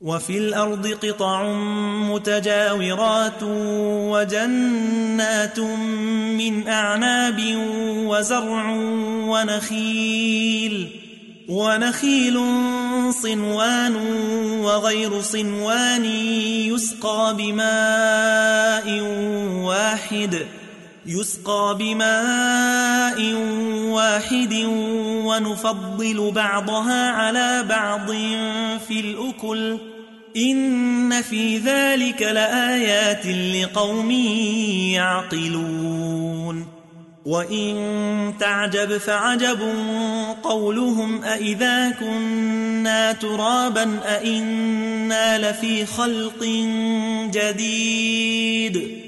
وفي الأرض قطع متجاورات وجنات من أعناب وزرع ونخيل ونخيل صنوان وغير صنوان يسقى بماء واحد. يسقى بماء واحد ونفضل بعضها على بعض في الأكل. إن في ذلك لآيات لقوم يعقلون. وإن تعجب فعجب قولهم أئذا كنا ترابا أئنا لفي خلق جديد.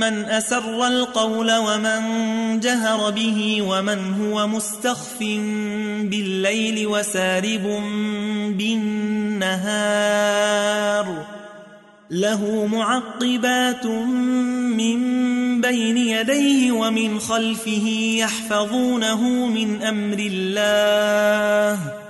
من أسر القول ومن جهر به ومن هو مستخف بالليل وسارب بالنهار له معقبات من بين يديه ومن خلفه يحفظونه من أمر الله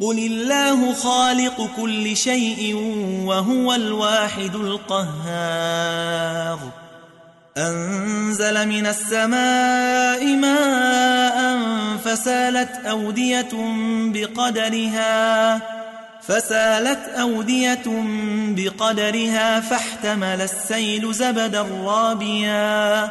قل الله خالق كل شيء وهو الواحد القهار. أنزل من السماء ماء فسالت أودية بقدرها فسالت أودية بقدرها فاحتمل السيل زبدا رابيا.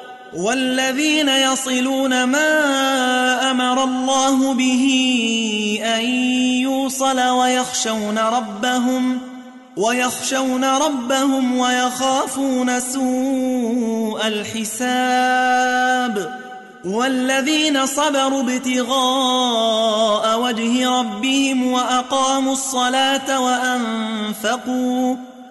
والذين يصلون ما أمر الله به أن يوصل ويخشون ربهم ويخشون ربهم ويخافون سوء الحساب. والذين صبروا ابتغاء وجه ربهم وأقاموا الصلاة وأنفقوا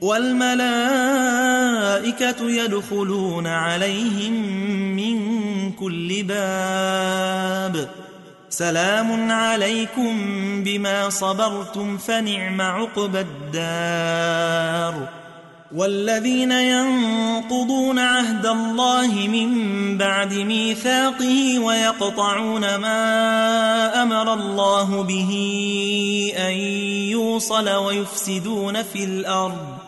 والملائكة يدخلون عليهم من كل باب. سلام عليكم بما صبرتم فنعم عقب الدار. والذين ينقضون عهد الله من بعد ميثاقه ويقطعون ما أمر الله به أن يوصل ويفسدون في الأرض.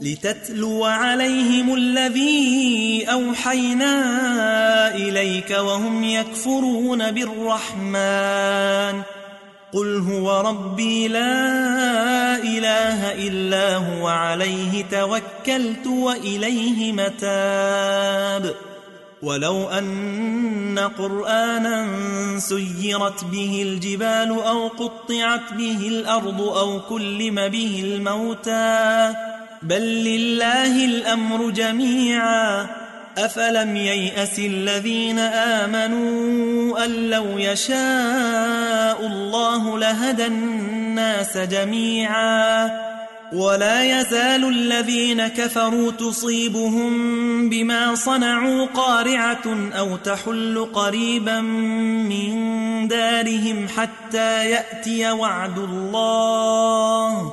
لتتلو عليهم الذي أوحينا إليك وهم يكفرون بالرحمن. قل هو ربي لا إله إلا هو عليه توكلت وإليه متاب. ولو أن قرآنا سيرت به الجبال أو قطعت به الأرض أو كلم به الموتى. بل لله الأمر جميعا أفلم ييأس الذين آمنوا أن لو يشاء الله لهدى الناس جميعا ولا يزال الذين كفروا تصيبهم بما صنعوا قارعة أو تحل قريبا من دارهم حتى يأتي وعد الله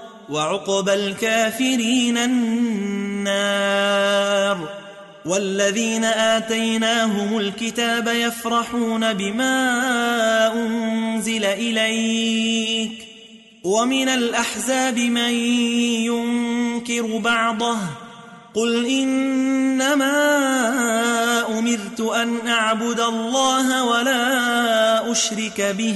وعقب الكافرين النار والذين آتيناهم الكتاب يفرحون بما أنزل إليك ومن الأحزاب من ينكر بعضه قل إنما أمرت أن أعبد الله ولا أشرك به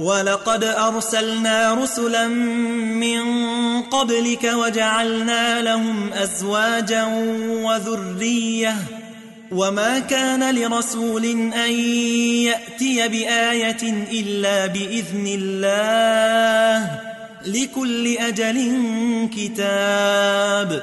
ولقد أرسلنا رسلا من قبلك وجعلنا لهم أزواجا وذرية وما كان لرسول أن يأتي بآية إلا بإذن الله لكل أجل كتاب